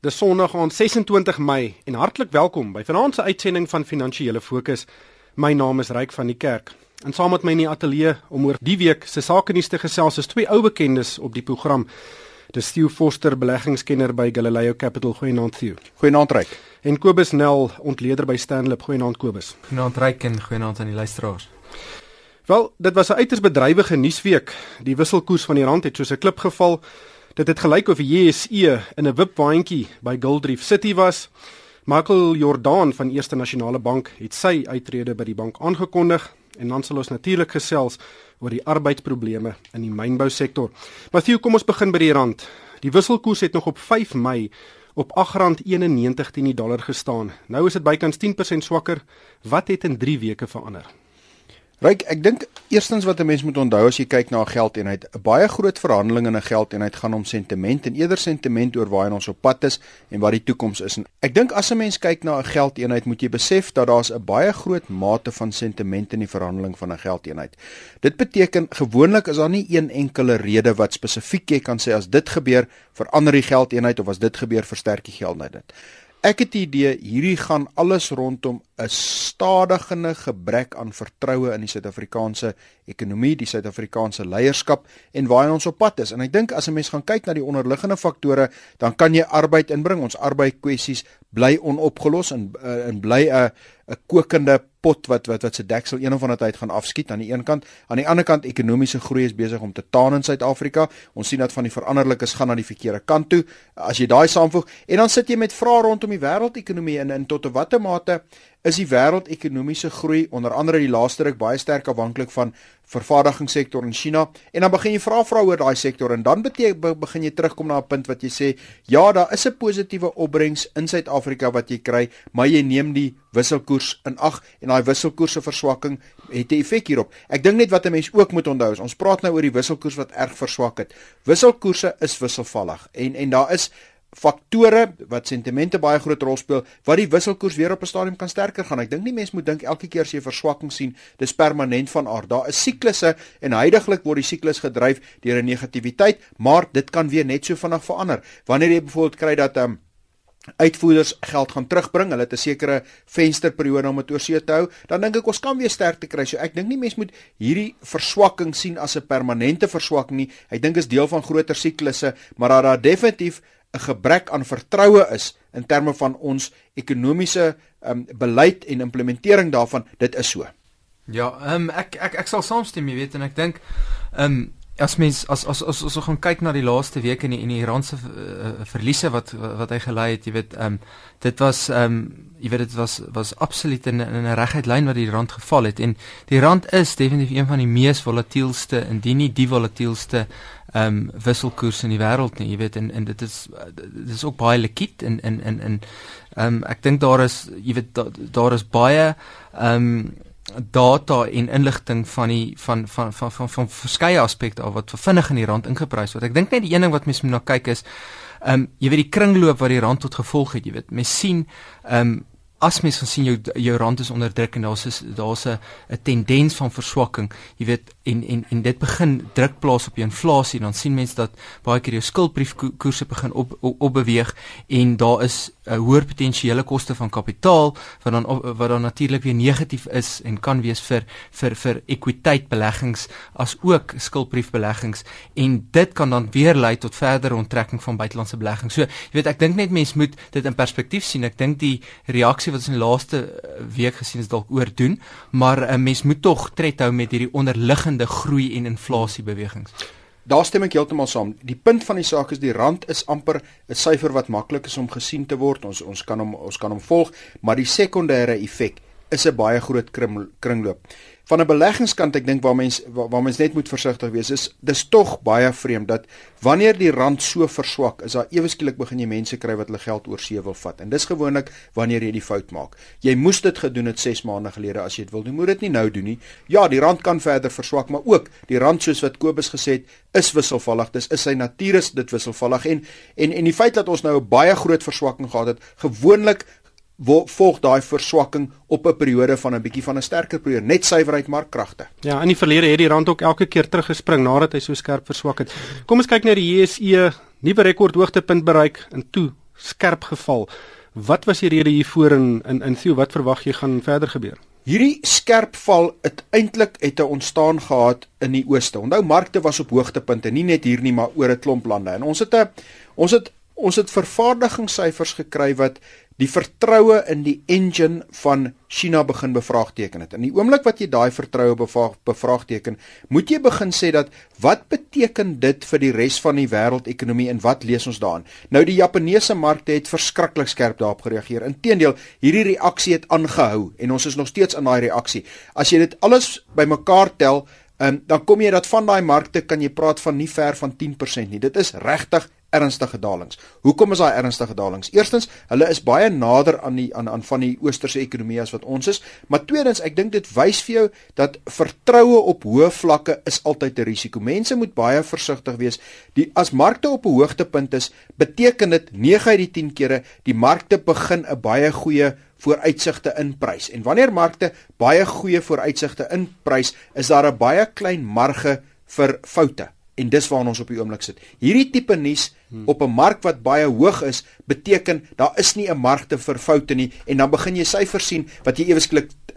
Dis Sondag aan 26 Mei en hartlik welkom by vanaand se uitsending van Finansiële Fokus. My naam is Ryk van die Kerk. En saam met my in die ateljee om oor die week se sake nuus te gesels is twee ou bekendes op die program. Dis Theo Foster, beleggingskenner by Galileo Capital, goeienaand Theo. Goeienaand Ryk. En Kobus Nel, ontleder by Stanlip, goeienaand Kobus. Goeienaand Ryk en goeienaand aan die luisteraars. Wel, dit was 'n uiters bedrywige nuusweek. Die wisselkoers van die rand het soos 'n klip geval. Dit het gelyk of die JSE in 'n wipwaandjie by Goldreef City was. Michael Jordan van Eerste Nasionale Bank het sy uittrede by die bank aangekondig en dan sal ons natuurlik gesels oor die arbeidsprobleme in die mynbousektor. Matthew, kom ons begin by die rand. Die wisselkoers het nog op 5 Mei op R8.91 teen die dollar gestaan. Nou is dit bykans 10% swakker. Wat het in 3 weke verander? Ryk, ek dink eerstens wat 'n mens moet onthou as jy kyk na 'n geldeenheid, 'n baie groot verhandeling in 'n geldeenheid gaan om sentiment en eerder sentiment oor waar ons op pad is en wat die toekoms is. En ek dink as 'n mens kyk na 'n geldeenheid, moet jy besef dat daar's 'n baie groot mate van sentiment in die verhandeling van 'n geldeenheid. Dit beteken gewoonlik is daar nie een enkele rede wat spesifiek jy kan sê as dit gebeur, verander die geldeenheid of as dit gebeur, versterk die geldeenheid. Ek het die idee hierdie gaan alles rondom 'n stadigende gebrek aan vertroue in die Suid-Afrikaanse ekonomie, die Suid-Afrikaanse leierskap en waar ons op pad is. En ek dink as 'n mens gaan kyk na die onderliggende faktore, dan kan jy arbeid inbring. Ons arbeidskwessies bly onopgelos en eh, en bly 'n 'n kokende pot wat wat wat se deksel een of ander tyd gaan afskiet aan die een kant. Aan die ander kant ekonomiese groei is besig om te taan in Suid-Afrika. Ons sien dat van die veranderlikes gaan na die verkeerde kant toe. As jy daai saamvoeg en dan sit jy met vrae rondom die wêreldekonomie en in tot 'n watter mate is die wêreldekonomiese groei onder andere die laaste ruk baie sterk afhanklik van vervaardigingssektor in China. En dan begin jy vra vra oor daai sektor en dan begin jy terugkom na 'n punt wat jy sê ja daar is 'n positiewe opbrengs in Suid-Afrika wat jy kry maar jy neem die wisselkoers in ag en daai wisselkoerse verswakking het 'n effek hierop. Ek dink net wat 'n mens ook moet onthou is ons praat nou oor die wisselkoers wat erg verswak het. Wisselkoerse is wisselvallig en en daar is faktore wat sentimente baie groot rol speel wat die wisselkoers weer op 'n stadium kan sterker gaan. Ek dink nie mense moet dink elke keer as jy verswakking sien, dis permanent van aard. Daar is siklusse en heidaglik word die siklus gedryf deur 'n negativiteit, maar dit kan weer net so vinnig verander. Wanneer jy byvoorbeeld kry dat um, uitvoerders geld gaan terugbring, hulle het 'n sekere vensterperiode om dit oor see te hou, dan dink ek ons kan weer sterk te kry. So ek dink nie mense moet hierdie verswakking sien as 'n permanente verswakking nie. Ek dink is deel van groter siklusse, maar daar daar definitief 'n gebrek aan vertroue is in terme van ons ekonomiese um, beleid en implementering daarvan, dit is so. Ja, um, ek ek ek sal saamstem, jy weet en ek dink ehm um, as mens as as as ons gaan kyk na die laaste week in die in die Iran se uh, verliese wat wat hy gelei het, jy weet, ehm um, dit was ehm um, jy weet dit was was absoluut in 'n reguit lyn wat die rand geval het en die rand is definitief een van die mees volatielste indien nie die volatielste ehm um, wisselkoers in die wêreld nie, jy weet en en dit is dit is ook baie likwid en en en en ehm um, ek dink daar is jy weet daar, daar is baie ehm um, data en inligting van die van van van van, van verskeie aspekte af wat vinnig in die rand ingeprys word. Ek dink net die een ding wat mense moet na kyk is ehm um, jy weet die kringloop wat die rand tot gevolg het, jy weet. Mense sien ehm um, as mens gaan sien jou jou rand is onder druk en daar's is daar's 'n 'n tendens van verswakking. Jy weet en en en dit begin druk plaas op jou inflasie. Dan sien mense dat baie keer jou skuldbriefkoerse begin op, op op beweeg en daar is 'n hoër potensiële koste van kapitaal wat dan wat dan natuurlik weer negatief is en kan wees vir vir vir ekwiteitbeleggings as ook skuldbriefbeleggings. En dit kan dan weer lei tot verdere onttrekking van buitelandse beleggings so jy weet ek dink net mense moet dit in perspektief sien. Ek dink die reaksie reaksie wat ons in die laaste eh, week gesien is dalk oordoen, maar 'n mens moet tog tred hou met hierdie onderliggende groei en inflasie bewegings. Daar stem ek heeltemal saam. Die punt van die saak is die rand is amper 'n syfer wat maklik is om gesien te word. Ons ons kan hom ons kan hom volg, maar die sekondêre effek is 'n baie groot kringloop. Van 'n beleggingskant ek dink waar mens waar, waar mens net moet versigtig wees is dis tog baie vreemd dat wanneer die rand so verswak is daar ewe skielik begin jy mense kry wat hulle geld oor see wil vat. En dis gewoonlik wanneer jy die fout maak. Jy moes dit gedoen het 6 maande gelede as jy dit wil doen. Moet dit nie nou doen nie. Ja die rand kan verder verswak maar ook die rand soos wat Kobus gesê het is wisselvallig. Dis is sy natuur is dit wisselvallig. En en en die feit dat ons nou 'n baie groot verswakking gehad het gewoonlik volg daai verswakking op 'n periode van 'n bietjie van 'n sterker periode net suiwerheid markkragte. Ja, in die verlede het die rand ook elke keer teruggespring nadat hy so skerp verswak het. Kom ons kyk na die JSE nuwe rekordhoogtepunt bereik en toe skerp geval. Wat was die rede hiervoor en in in Theo, wat verwag jy gaan verder gebeur? Hierdie skerp val het eintlik het 'n ontstaan gehad in die ooste. Onthou markte was op hoogtepunte, nie net hier nie, maar oor 'n klomp lande. En ons het 'n ons het ons het vervaardigingssyfers gekry wat die vertroue in die engine van China begin bevraagteken het. In die oomblik wat jy daai vertroue bevraagteken, moet jy begin sê dat wat beteken dit vir die res van die wêreldekonomie en wat lees ons daarin? Nou die Japaneese markte het verskriklik skerp daarop gereageer. Inteendeel, hierdie reaksie het aangehou en ons is nog steeds in daai reaksie. As jy dit alles bymekaar tel, um, dan kom jy dat van daai markte kan jy praat van nie ver van 10% nie. Dit is regtig ernstige dalings. Hoekom is daai ernstige dalings? Eerstens, hulle is baie nader aan die aan aan van die oosterse ekonomie as wat ons is, maar tweedens, ek dink dit wys vir jou dat vertroue op hoë vlakke is altyd 'n risiko. Mense moet baie versigtig wees. Die as markte op 'n hoogtepunt is, beteken dit 9 uit die 10 kere die markte begin 'n baie goeie vooruitsigte in prys. En wanneer markte baie goeie vooruitsigte in prys, is daar 'n baie klein marge vir foute en dis waar ons op die oomblik sit. Hierdie tipe nuus hmm. op 'n mark wat baie hoog is, beteken daar is nie 'n markte vir foute nie en dan begin jy syfers sien wat jy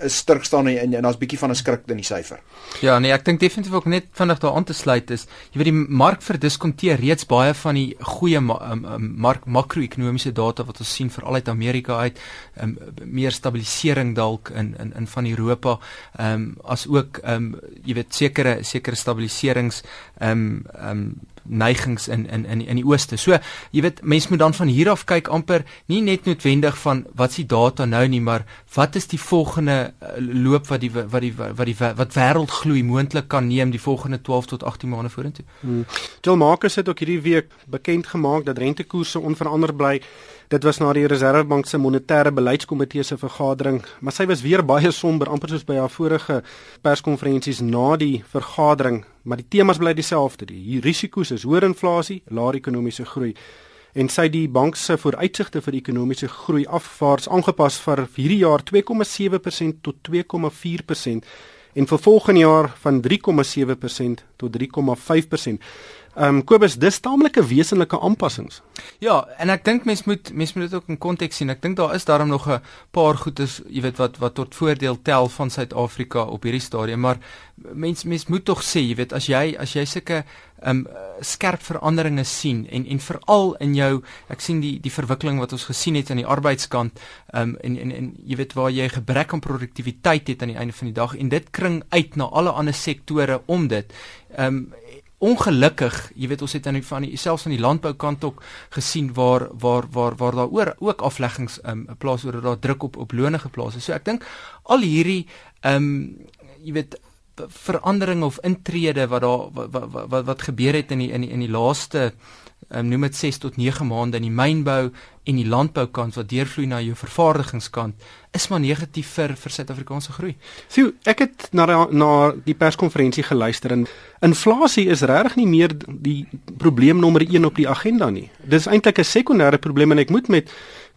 ewesklik sterk staan en, en, en daar's bietjie van 'n skrik in die syfer. Ja, nee, ek dink definitief ook net vinnig daar aan te sluit is, jy weet die mark verdiskonteer reeds baie van die goeie ma um, um, mark makro-ekonomiese data wat ons sien veral uit Amerika uit, um, meer stabilisering dalk in in in van Europa, ehm um, as ook ehm um, jy weet sekere sekere stabiliserings ehm um, ehm um, neigings in in in in die ooste. So, jy weet, mense moet dan van hier af kyk amper nie net noodwendig van wat se data nou nie, maar wat is die volgende uh, loop wat die wat die wat die wat wêreldgloei moontlik kan neem die volgende 12 tot 18 maande vorentoe. Hmm. Jill Marcus het ook hierdie week bekend gemaak dat rentekoerse onveranderd bly. Dit was na die Reserwebank se monetêre beleidskomitee se vergadering, maar sy was weer baie somber amper soos by haar vorige perskonferensies na die vergadering, maar die temas bly dieselfde. Die risiko's is hoër inflasie, laer ekonomiese groei en sy die bank se vooruitsigte vir ekonomiese groei afvaars aangepas vir hierdie jaar 2,7% tot 2,4% en vir volgende jaar van 3,7% tot 3,5%. Ehm um, Kobus, dis taamlike wesenlike aanpassings. Ja, en ek dink mens moet mens moet dit ook in konteks sien. Ek dink daar is daarom nog 'n paar goedes, jy weet wat wat tot voordeel tel van Suid-Afrika op hierdie stadium, maar mens mens moet tog sê, jy weet as jy as jy sulke ehm um, skerp veranderinge sien en en veral in jou ek sien die die verwikkeling wat ons gesien het aan die arbeidskant ehm um, en en en jy weet waar jy gebrek aan produktiwiteit het aan die einde van die dag en dit kring uit na alle ander sektore om dit. Ehm um, ongelukkig, jy weet ons het aan die van die selfs van die landboukant ook gesien waar waar waar waar daar oor ook afleggings um, plaas oor daar druk op op lone geplaas is. So ek dink al hierdie ehm um, jy weet verandering of intrede wat daar wat wat wat, wat gebeur het in die in die in die laaste um, noem dit 6 tot 9 maande in die mynbou en die landboukant wat deurvloei na jou vervaardigingskant is maar negatief vir vir Suid-Afrikaanse groei. Sjoe, ek het na na die perskonferensie geluister en inflasie is regtig nie meer die probleem nommer 1 op die agenda nie. Dis eintlik 'n sekondêre probleem en ek moet met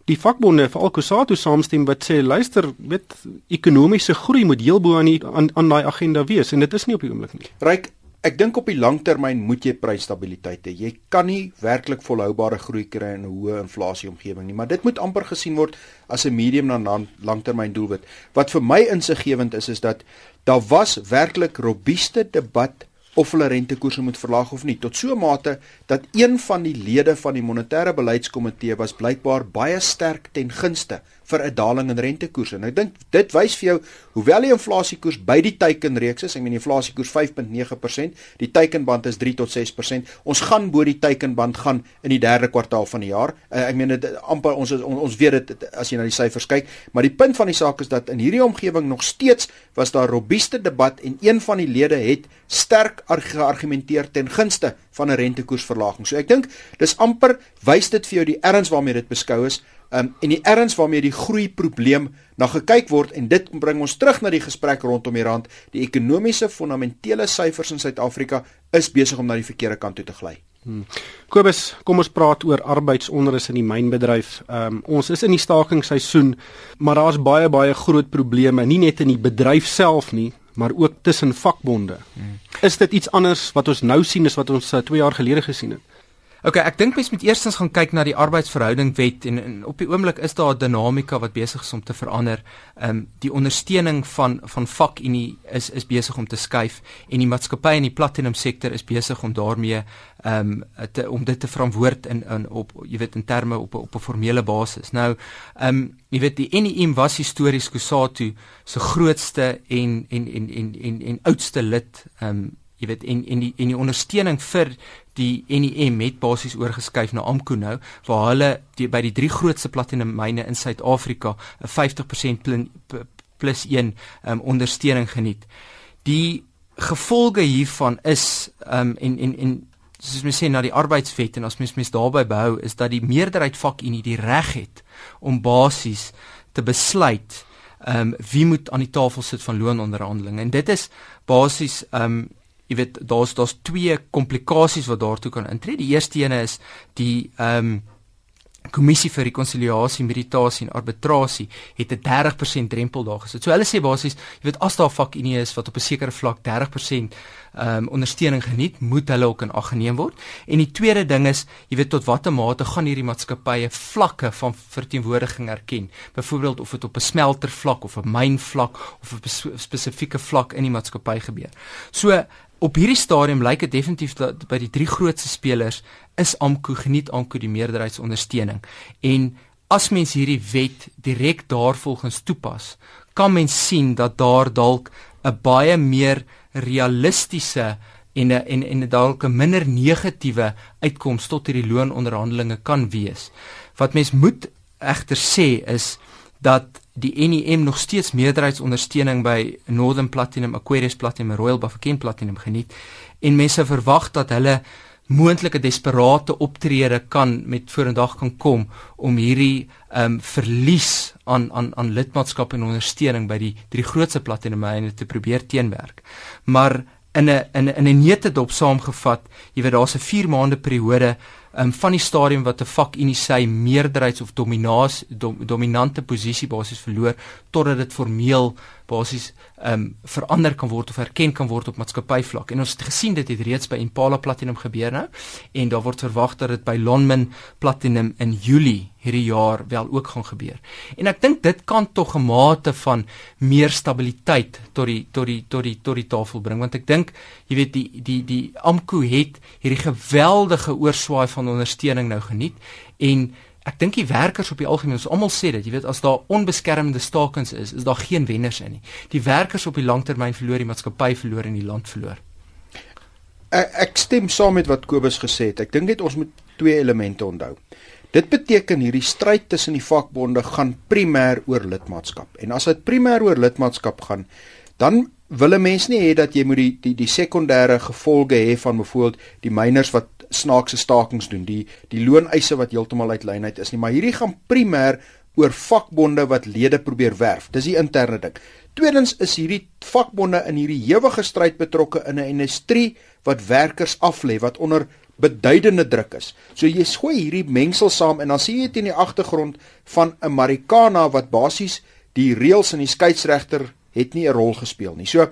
die vakbonde vir Alkusatu saamstem wat sê luister, weet ekonomiese groei moet heel bo aan die aan, aan daai agenda wees en dit is nie op die oomblik nie. Ryk Ek dink op die langtermyn moet jy prysstabiliteit hê. Jy kan nie werklik volhoubare groei kry in 'n hoë inflasie omgewing nie, maar dit moet amper gesien word as 'n medium na langtermyn doelwit. Wat vir my insiggewend is is dat daar was werklik robuuste debat of hulle rentekoerse moet verlaag of nie tot so 'n mate dat een van die lede van die monetêre beleidskomitee was blykbaar baie sterk ten gunste vir 'n daling in rentekoerse. Nou ek dink dit wys vir jou hoewel die inflasiekoers by die teikenreeks is, ek meen die inflasiekoers 5.9%, die teikenband is 3 tot 6%. Ons gaan bo die teikenband gaan in die derde kwartaal van die jaar. Uh, ek meen dit amper ons is, on, ons weet dit as jy na die syfers kyk, maar die punt van die saak is dat in hierdie omgewing nog steeds was daar robuuste debat en een van die lede het sterk geargumenteer ten gunste van 'n rentekoersverlaging. So ek dink dis amper wys dit vir jou die erns waarmee dit beskou is um, en die erns waarmee die groei probleem na gekyk word en dit bring ons terug na die gesprek rondom die rand. Die ekonomiese fundamentele syfers in Suid-Afrika is besig om na die verkeerde kant toe te gly. Hmm. Kobus, kom ons praat oor arbeidsonrus in die mynbedryf. Um, ons is in die stakingsseisoen, maar daar's baie baie groot probleme, nie net in die bedryf self nie, maar ook tussen vakbonde. Hmm. Is dit iets anders wat ons nou sien as wat ons 2 uh, jaar gelede gesien het? Okay, ek dink mens moet eerstens gaan kyk na die arbeidsverhouding wet en, en op die oomblik is daar 'n dinamika wat besig is om te verander. Ehm um, die ondersteuning van van vakunie is is besig om te skuif en die maatskappy in die platinum sektor is besig om daarmee ehm um, om dit te verantwoord in in op jy weet in terme op op 'n formele basis. Nou ehm um, jy weet die NEM was histories Kusatu se grootste en en en en en, en oudste lid ehm um, jy weet en en die en die ondersteuning vir die NEM het basies oorgeskuif na Amco nou waar hulle die, by die drie grootste platinum myne in Suid-Afrika 'n 50% plin, plus 1 um, ondersteuning geniet. Die gevolge hiervan is um, en en en soos mens sê na die arbeidswet en as mens mens daarby behou is dat die meerderheid vakunie die reg het om basies te besluit ehm um, wie moet aan die tafel sit van loononderhandelinge en dit is basies ehm um, jy weet daar's daar's twee komplikasies wat daartoe kan intree. Die eerste ene is die ehm um, kommissie vir rekonsiliasie, meditasie en arbitrasie het 'n 30% drempel daar gesit. So hulle sê basies, jy weet as daar vakunie is wat op 'n sekere vlak 30% ehm um, ondersteuning geniet, moet hulle ook in ag geneem word. En die tweede ding is, jy weet tot watter mate gaan hierdie maatskappye vlakke van verteenwoordiging erken. Byvoorbeeld of dit op 'n smelter vlak of 'n myn vlak of 'n spesifieke vlak in die maatskappy gebeur. So op hierdie stadium lyk dit definitief dat by die drie grootste spelers is Amko geniet Amko die meerderheidsondersteuning en as mens hierdie wet direk daarvolgens toepas kan mens sien dat daar dalk 'n baie meer realistiese en 'n en en dalk 'n minder negatiewe uitkoms tot hierdie loononderhandelinge kan wees. Wat mens moet egter sê is dat die NEM nog steeds meerderheidsondersteuning by Northern Platinum, Aquarius Platinum, Royal Bafokeng Platinum geniet en mense verwag dat hulle moontlike desperate optrede kan met vorendag kan kom om hierdie ehm um, verlies aan aan aan lidmaatskap en ondersteuning by die drie grootste platinum myne te probeer teenwerk. Maar in 'n in 'n in 'n neutedop saamgevat, jy weet daar's 'n 4 maande periode um, van die stadium wat 'n vakunie sy meerderheids of dominasie dom, dominante posisie basies verloor totdat dit formeel basies ehm um, verander kan word of erken kan word op maatskappyvlak. En ons het gesien dit het reeds by Impala Platinum gebeur nou en daar word verwag dat dit by Lonmin Platinum in Julie hierdie jaar wel ook gaan gebeur. En ek dink dit kan tog 'n mate van meer stabiliteit tot die tot die tot die tot die tafel bring want ek dink jy weet die die die Amco het hierdie geweldige oorswaai van ondersteuning nou geniet en ek dink die werkers op die algemeen ons almal sê dit jy weet as daar onbeskermde stakings is is daar geen wenners in nie. Die werkers op die langtermyn verloor die maatskappy verloor en die land verloor. Ek, ek stem saam met wat Kobus gesê het. Ek dink net ons moet twee elemente onthou. Dit beteken hierdie stryd tussen die vakbonde gaan primêr oor lidmaatskap. En as dit primêr oor lidmaatskap gaan dan wil 'n mens nie hê dat jy moet die die die sekondêre gevolge hê van byvoorbeeld die myners wat snaakse stakings doen, die die looneise wat heeltemal uit lyn uit is nie, maar hierdie gaan primêr oor vakbonde wat lede probeer werf. Dis die interne ding. Tweedens is hierdie vakbonde in hierdie ewige stryd betrokke in 'n industrie wat werkers aflê wat onder beduidende druk is. So jy gooi hierdie mengsel saam en dan sien jy in die agtergrond van 'n Marikana wat basies die reëls en die skeieregter het nie 'n rol gespeel nie. So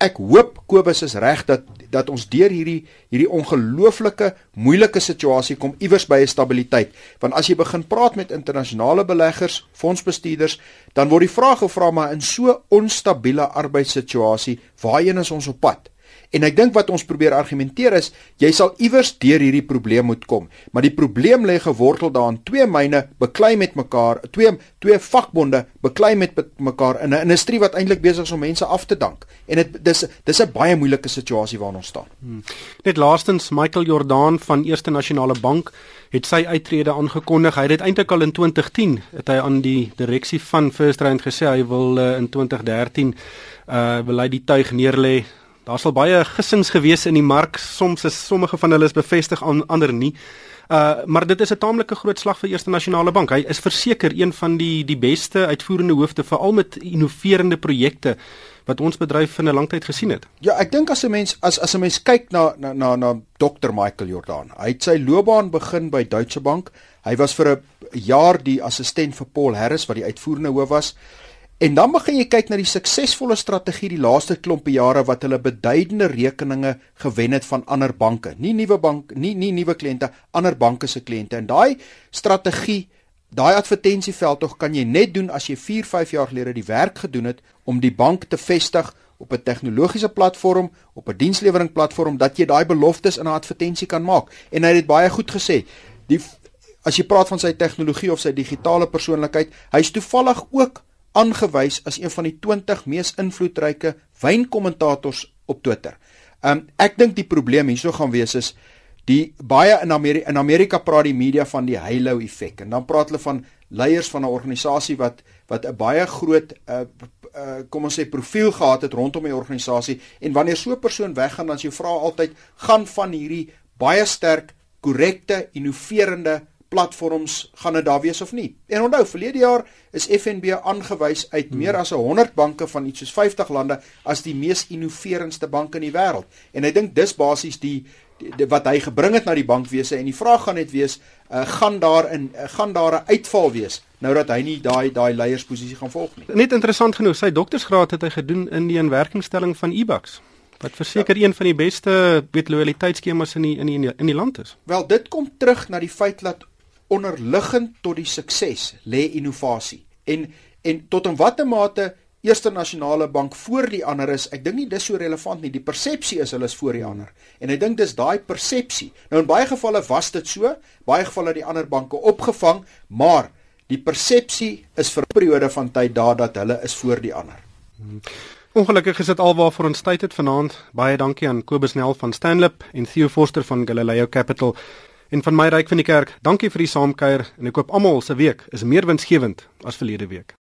ek hoop Kobus is reg dat dat ons deur hierdie hierdie ongelooflike moeilike situasie kom iewers by 'n stabiliteit. Want as jy begin praat met internasionale beleggers, fondsbestuurders, dan word die vraag gevra maar in so onstabiele arbeidssituasie, waarheen is ons op pad? En ek dink wat ons probeer argumenteer is, jy sal iewers deur hierdie probleem moet kom. Maar die probleem lê gewortel daarin twee myne beklei met mekaar, twee twee vakbonde beklei met mekaar in 'n industrie wat eintlik besig is om mense af te dank. En dit dis dis 'n baie moeilike situasie waarin ons staan. Hmm. Net laastens Michael Jordaan van Eerste Nasionale Bank het sy uittrede aangekondig. Hy het dit eintlik al in 2010 het hy aan die direksie van First Rand gesê hy wil uh, in 2013 uh wil hy die tuig neerlê Daar sal baie gissings gewees in die mark. Soms is sommige van hulle is bevestig, ander nie. Uh maar dit is 'n taamlike groot slag vir Eerste Nasionale Bank. Hy is verseker een van die die beste uitvoerende hoofde veral met innoverende projekte wat ons bedryf in 'n lang tyd gesien het. Ja, ek dink as 'n mens as as 'n mens kyk na na na, na Dr Michael Jordan. Hy het sy loopbaan begin by Deutsche Bank. Hy was vir 'n jaar die assistent vir Paul Harris wat die uitvoerende hoof was En dan begin jy kyk na die suksesvolle strategie die laaste klompe jare wat hulle beduidende rekeninge gewen het van ander banke. Nie nuwe bank, nie nie nuwe kliënte, ander banke se kliënte. En daai strategie, daai advertensieveld tog kan jy net doen as jy 4, 5 jaar gelede die werk gedoen het om die bank te vestig op 'n tegnologiese platform, op 'n dienslewering platform dat jy daai beloftes in 'n advertensie kan maak. En hy het dit baie goed gesê. Die as jy praat van sy tegnologie of sy digitale persoonlikheid, hy's toevallig ook aangewys as een van die 20 mees invloedryke wynkommentators op Twitter. Um ek dink die probleem hierso gaan wees is die baie in Amerika in Amerika praat die media van die halo effek en dan praat hulle van leiers van 'n organisasie wat wat 'n baie groot uh, uh kom ons sê profiel gehad het rondom die organisasie en wanneer so 'n persoon weggaan dan as jy vra altyd gaan van hierdie baie sterk korrekte innoverende platforms gaan dit daar wees of nie. En onthou, verlede jaar is FNB aangewys uit meer hmm. as 100 banke van iets soos 50 lande as die mees innoverendste bank in die wêreld. En ek dink dis basies die, die, die wat hy gebring het na die bankwese en die vraag gaan net wees, uh, gaan daar in uh, gaan daar 'n uitval wees nou dat hy nie daai daai leiersposisie gaan volg nie. Net interessant genoeg, sy doktorsgraad het hy gedoen in die inwerkingstelling van eBucks. Wat verseker ja. een van die beste weet loyaliteitsskemas in die in die in die land is. Wel, dit kom terug na die feit dat onderliggend tot die sukses lê innovasie. En en tot in watter mate Eerste Nasionale Bank voor die ander is, ek dink nie dis so relevant nie. Die persepsie is hulle is voor die ander. En ek dink dis daai persepsie. Nou in baie gevalle was dit so, baie gevalle die ander banke opgevang, maar die persepsie is vir 'n periode van tyd daar dat hulle is voor die ander. Ongelukkig is dit alwaarvoor ons tyd het vanaand. Baie dankie aan Kobus Nel van Stanlip en Theo Forster van Galileo Capital. En van my ryk van die kerk, dankie vir die saamkuier en ek hoop almal se week is meer winsgewend as verlede week.